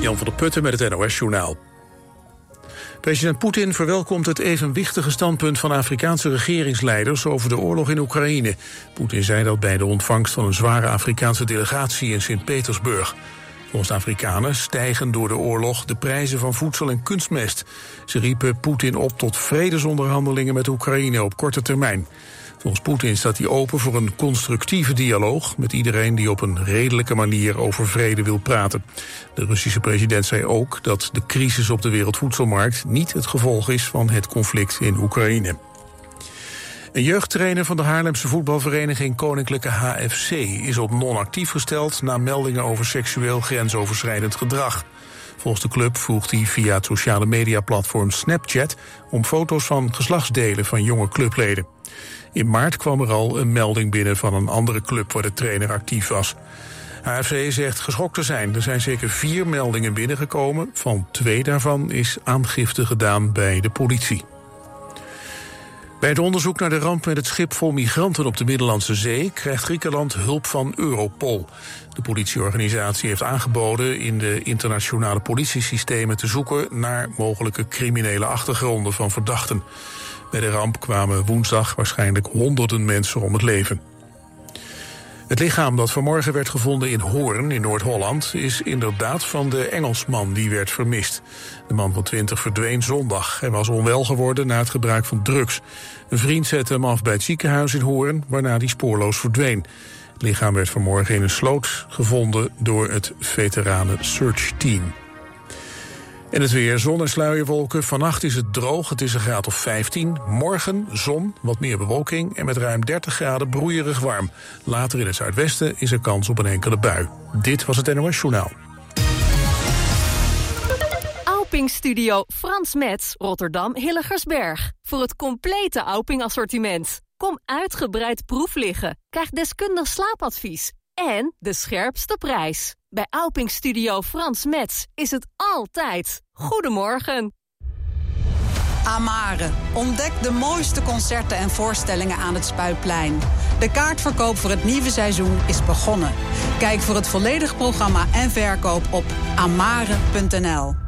Jan van der Putten met het NOS-journaal. President Poetin verwelkomt het evenwichtige standpunt van Afrikaanse regeringsleiders over de oorlog in Oekraïne. Poetin zei dat bij de ontvangst van een zware Afrikaanse delegatie in Sint-Petersburg. Volgens de Afrikanen stijgen door de oorlog de prijzen van voedsel en kunstmest. Ze riepen Poetin op tot vredesonderhandelingen met Oekraïne op korte termijn. Volgens Poetin staat hij open voor een constructieve dialoog met iedereen die op een redelijke manier over vrede wil praten. De Russische president zei ook dat de crisis op de wereldvoedselmarkt niet het gevolg is van het conflict in Oekraïne. Een jeugdtrainer van de Haarlemse voetbalvereniging Koninklijke HFC is op non-actief gesteld na meldingen over seksueel grensoverschrijdend gedrag. Volgens de club vroeg hij via het sociale mediaplatform Snapchat om foto's van geslachtsdelen van jonge clubleden. In maart kwam er al een melding binnen van een andere club waar de trainer actief was. HFC zegt geschokt te zijn. Er zijn zeker vier meldingen binnengekomen. Van twee daarvan is aangifte gedaan bij de politie. Bij het onderzoek naar de ramp met het schip vol migranten op de Middellandse Zee krijgt Griekenland hulp van Europol. De politieorganisatie heeft aangeboden in de internationale politiesystemen te zoeken naar mogelijke criminele achtergronden van verdachten. Bij de ramp kwamen woensdag waarschijnlijk honderden mensen om het leven. Het lichaam dat vanmorgen werd gevonden in Hoorn in Noord-Holland... is inderdaad van de Engelsman die werd vermist. De man van 20 verdween zondag. Hij was onwel geworden na het gebruik van drugs. Een vriend zette hem af bij het ziekenhuis in Hoorn... waarna hij spoorloos verdween. Het lichaam werd vanmorgen in een sloot gevonden door het veteranen search team. En het weer, zon en sluierwolken. Vannacht is het droog, het is een graad of 15. Morgen zon, wat meer bewolking en met ruim 30 graden broeierig warm. Later in het zuidwesten is er kans op een enkele bui. Dit was het NOS Journaal. Alping Studio Frans Metz, Rotterdam Hilligersberg. Voor het complete Alping assortiment. Kom uitgebreid proef liggen. Krijg deskundig slaapadvies. En de scherpste prijs. Bij Alping Studio Frans Metz is het altijd. Goedemorgen. Amare. Ontdek de mooiste concerten en voorstellingen aan het Spuitplein. De kaartverkoop voor het nieuwe seizoen is begonnen. Kijk voor het volledige programma en verkoop op amare.nl.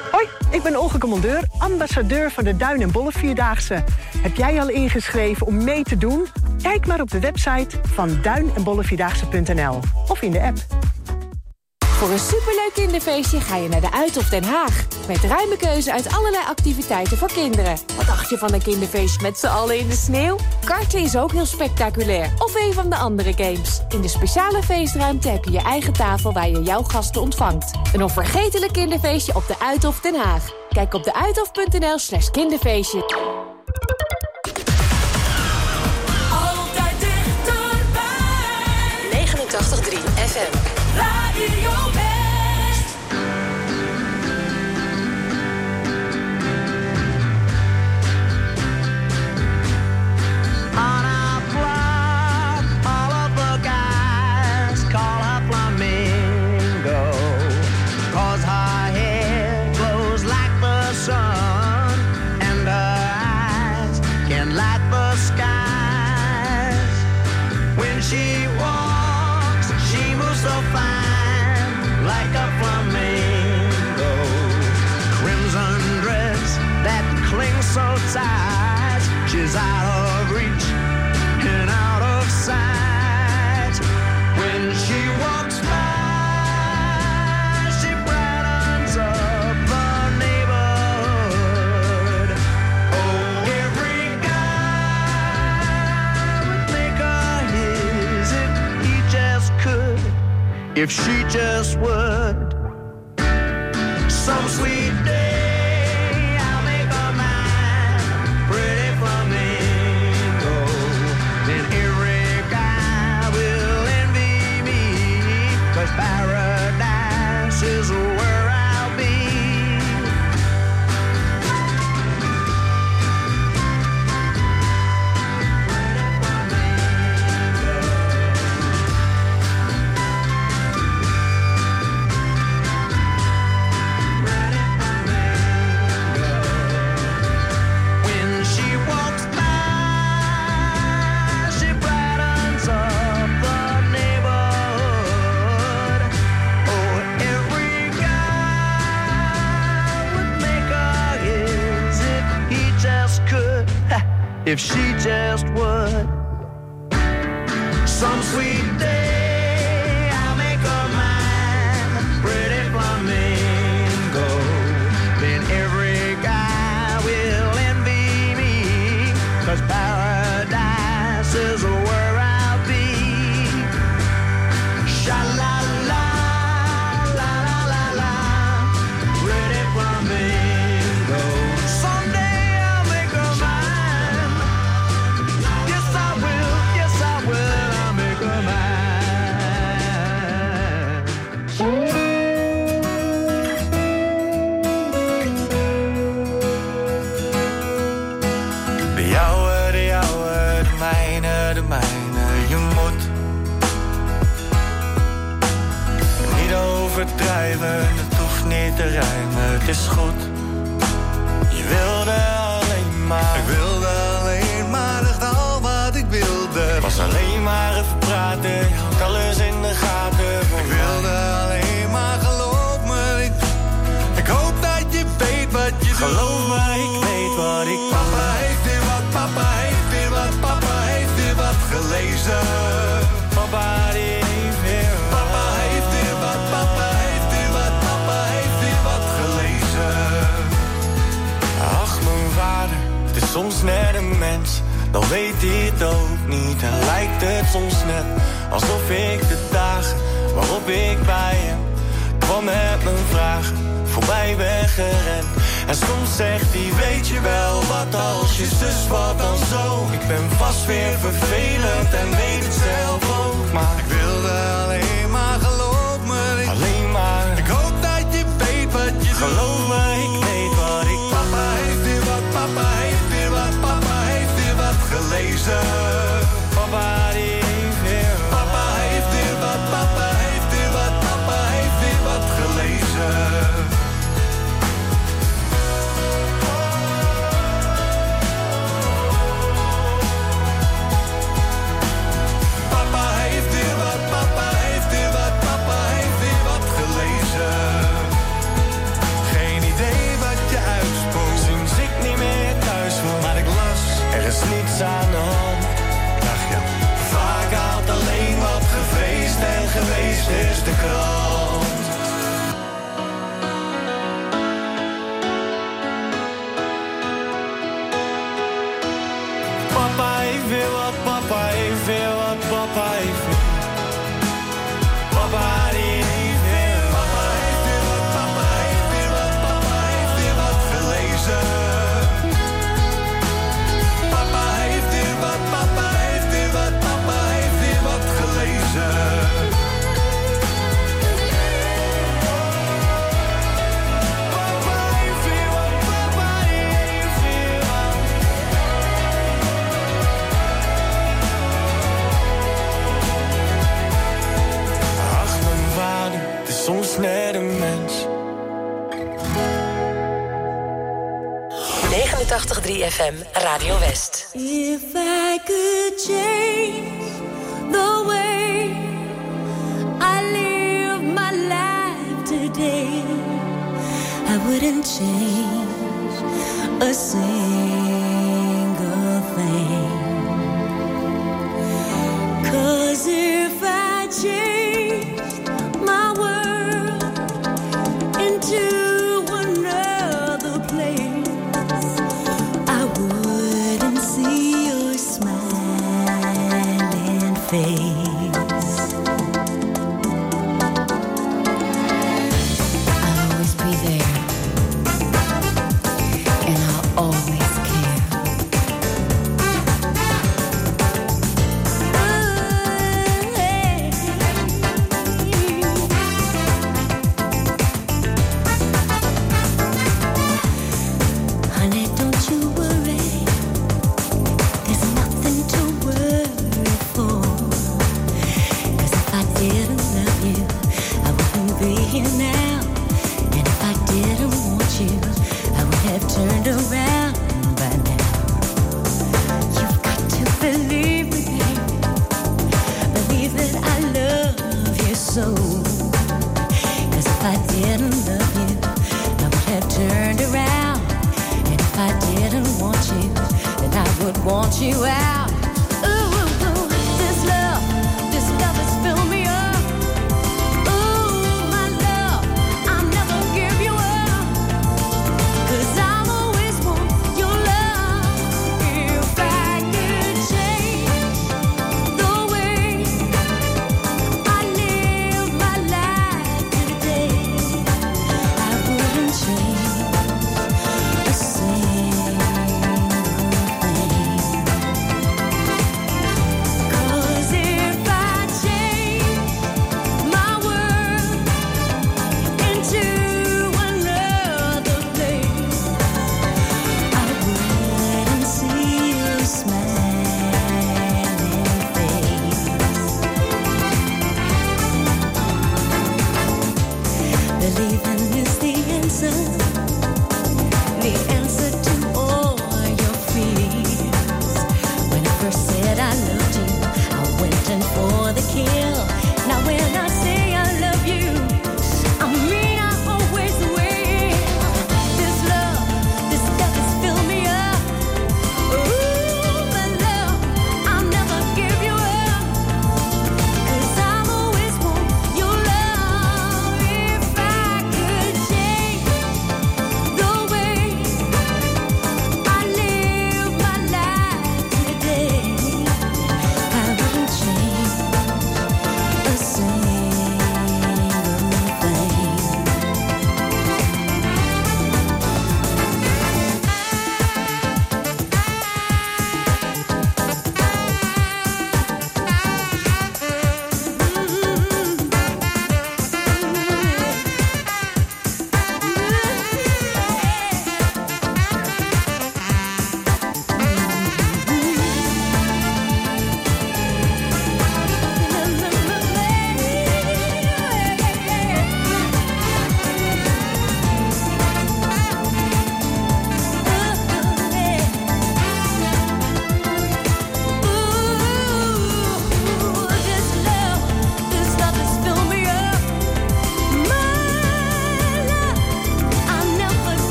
Hoi, ik ben Olga Commandeur, ambassadeur van de Duin- en Bolle Vierdaagse. Heb jij al ingeschreven om mee te doen? Kijk maar op de website van duin- en bollevierdaagse.nl of in de app. Voor een superleuk kinderfeestje ga je naar de Uithof Den Haag. Met ruime keuze uit allerlei activiteiten voor kinderen. Wat dacht je van een kinderfeestje met z'n allen in de sneeuw? Karten is ook heel spectaculair. Of een van de andere games. In de speciale feestruimte heb je je eigen tafel waar je jouw gasten ontvangt. Een onvergetelijk kinderfeestje op de Uithof Den Haag. Kijk op deuithof.nl slash kinderfeestje. Altijd dichterbij. 89.3 FM. So tight, she's out of reach and out of sight. When she walks by, she brightens up the neighborhood. Oh, every guy would make her his if he just could, if she just would. If she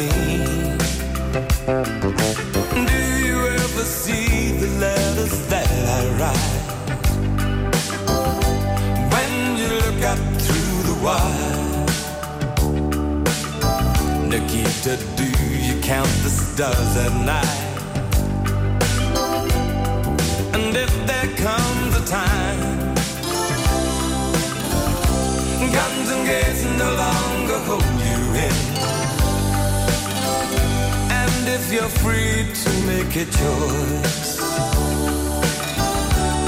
me. Do you ever see the letters that I write? When you look up through the wire, Nikita, do you count the stars at night? you're free to make a choice.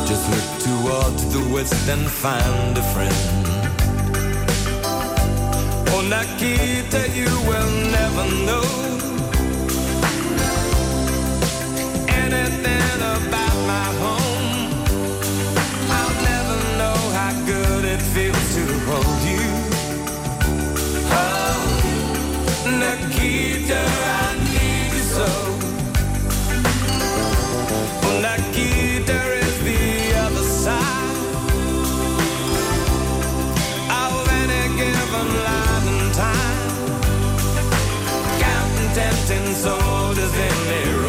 Just look toward the west and find a friend. Oh, On Akita, you will never know anything about my home. I'll never know how good it feels to hold you. Oh, Nikita. and soldiers in their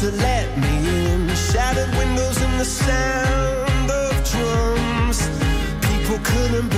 to let me in. Shattered windows and the sound of drums. People couldn't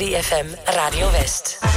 89.3 FM Radio West.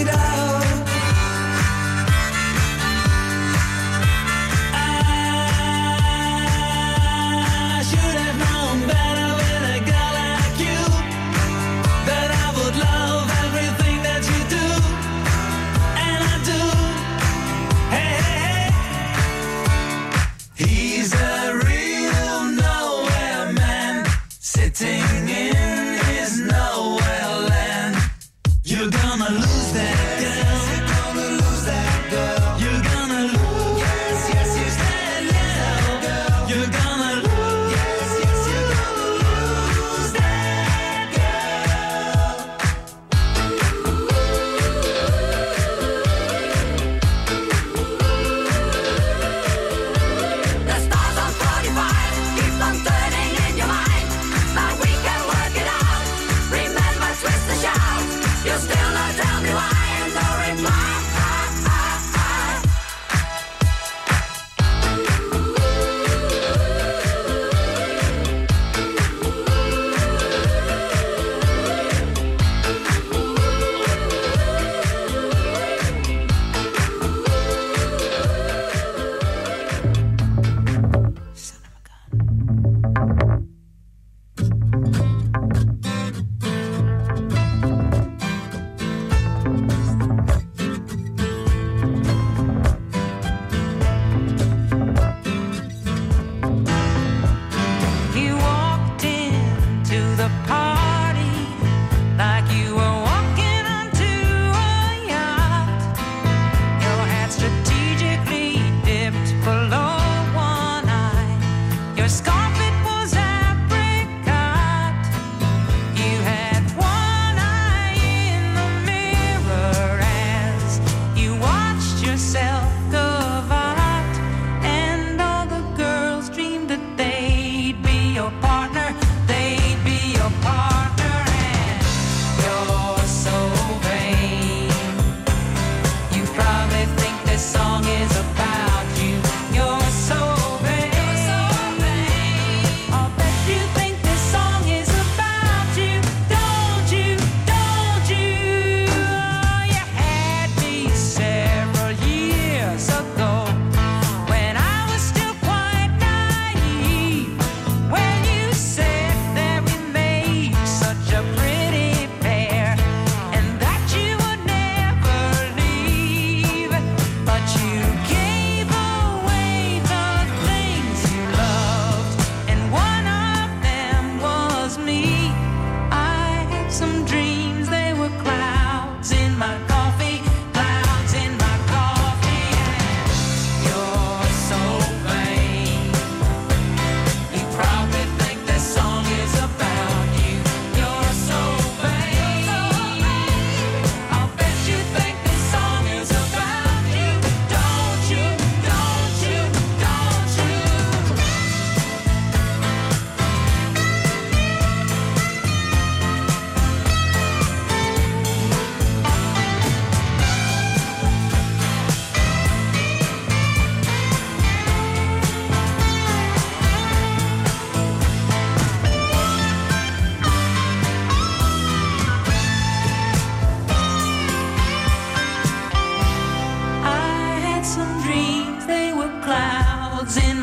It out.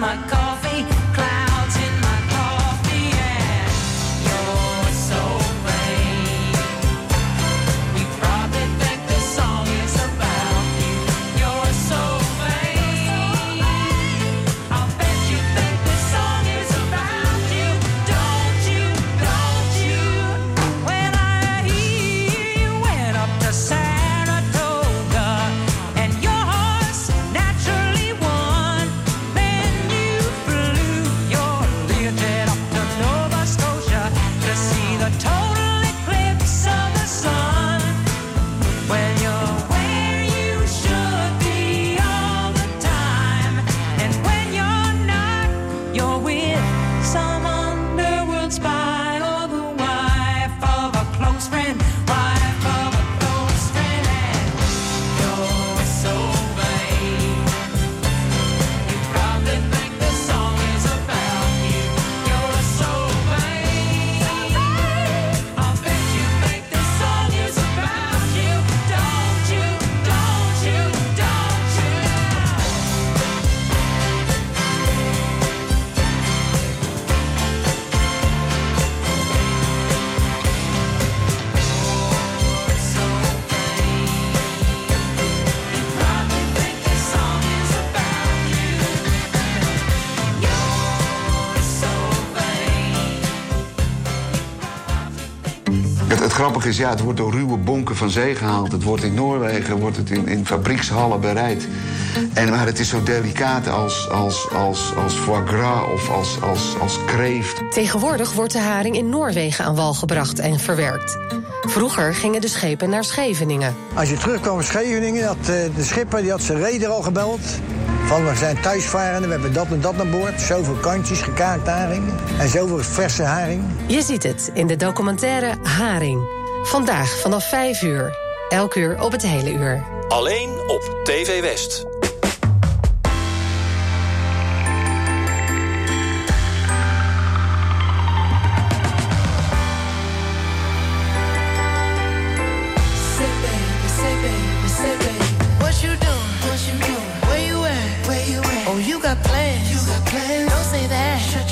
my God. grappige is, ja, het wordt door ruwe bonken van zee gehaald. Het wordt in Noorwegen, wordt het in, in fabriekshallen bereid. En, maar het is zo delicaat als, als, als, als foie gras of als, als, als kreeft. Tegenwoordig wordt de haring in Noorwegen aan wal gebracht en verwerkt. Vroeger gingen de schepen naar Scheveningen. Als je terugkwam in Scheveningen, had eh, de schipper die had zijn reder al gebeld. Van we zijn thuisvarende, we hebben dat en dat aan boord. Zoveel kantjes, gekaakt haring en zoveel verse haring. Je ziet het in de documentaire Haring. Vandaag vanaf 5 uur. Elk uur op het hele uur. Alleen op TV West.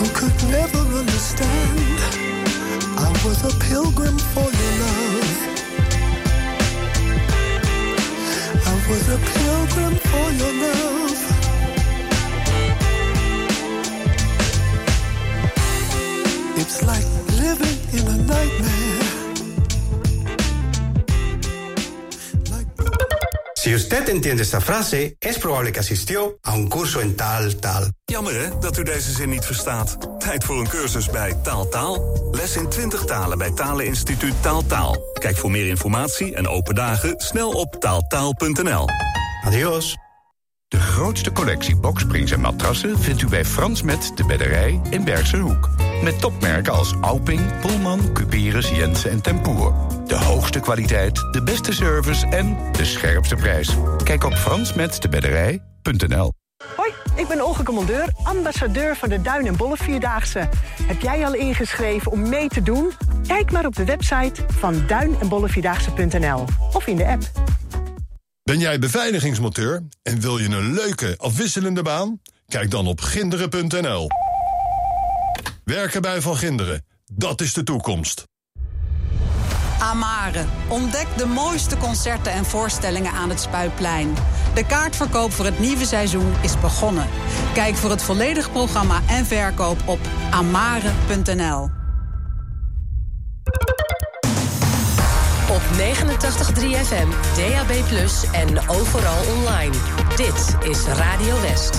Who could never understand. I was a pilgrim for your love. I was a pilgrim for your love. It's like living in a nightmare. Si usted entiende esta frase, es probable que asistió a un curso en tal tal. Jammer hè, dat u deze zin niet verstaat. Tijd voor een cursus bij Taal Taal. Les in 20 talen bij Taleninstituut Taal Taal. Kijk voor meer informatie en open dagen snel op taaltaal.nl. Adios. De grootste collectie boksprings en matrassen vindt u bij Frans Met de Bedderij in Bergse Hoek. Met topmerken als Alping, Pullman, Cuperus, Jensen en Tempoer. De hoogste kwaliteit, de beste service en de scherpste prijs. Kijk op fransmetdebedderij.nl Hoi, ik ben Olga Commandeur, ambassadeur van de Duin en Bolle Vierdaagse. Heb jij al ingeschreven om mee te doen? Kijk maar op de website van duin en bollevierdaagse.nl of in de app. Ben jij beveiligingsmonteur en wil je een leuke, afwisselende baan? Kijk dan op ginderen.nl. Werken bij Van Ginderen, dat is de toekomst. Amare. Ontdek de mooiste concerten en voorstellingen aan het Spuiplein. De kaartverkoop voor het nieuwe seizoen is begonnen. Kijk voor het volledige programma en verkoop op amare.nl. Op Op 89.3 FM, DAB+, en overal online. Dit is Radio West.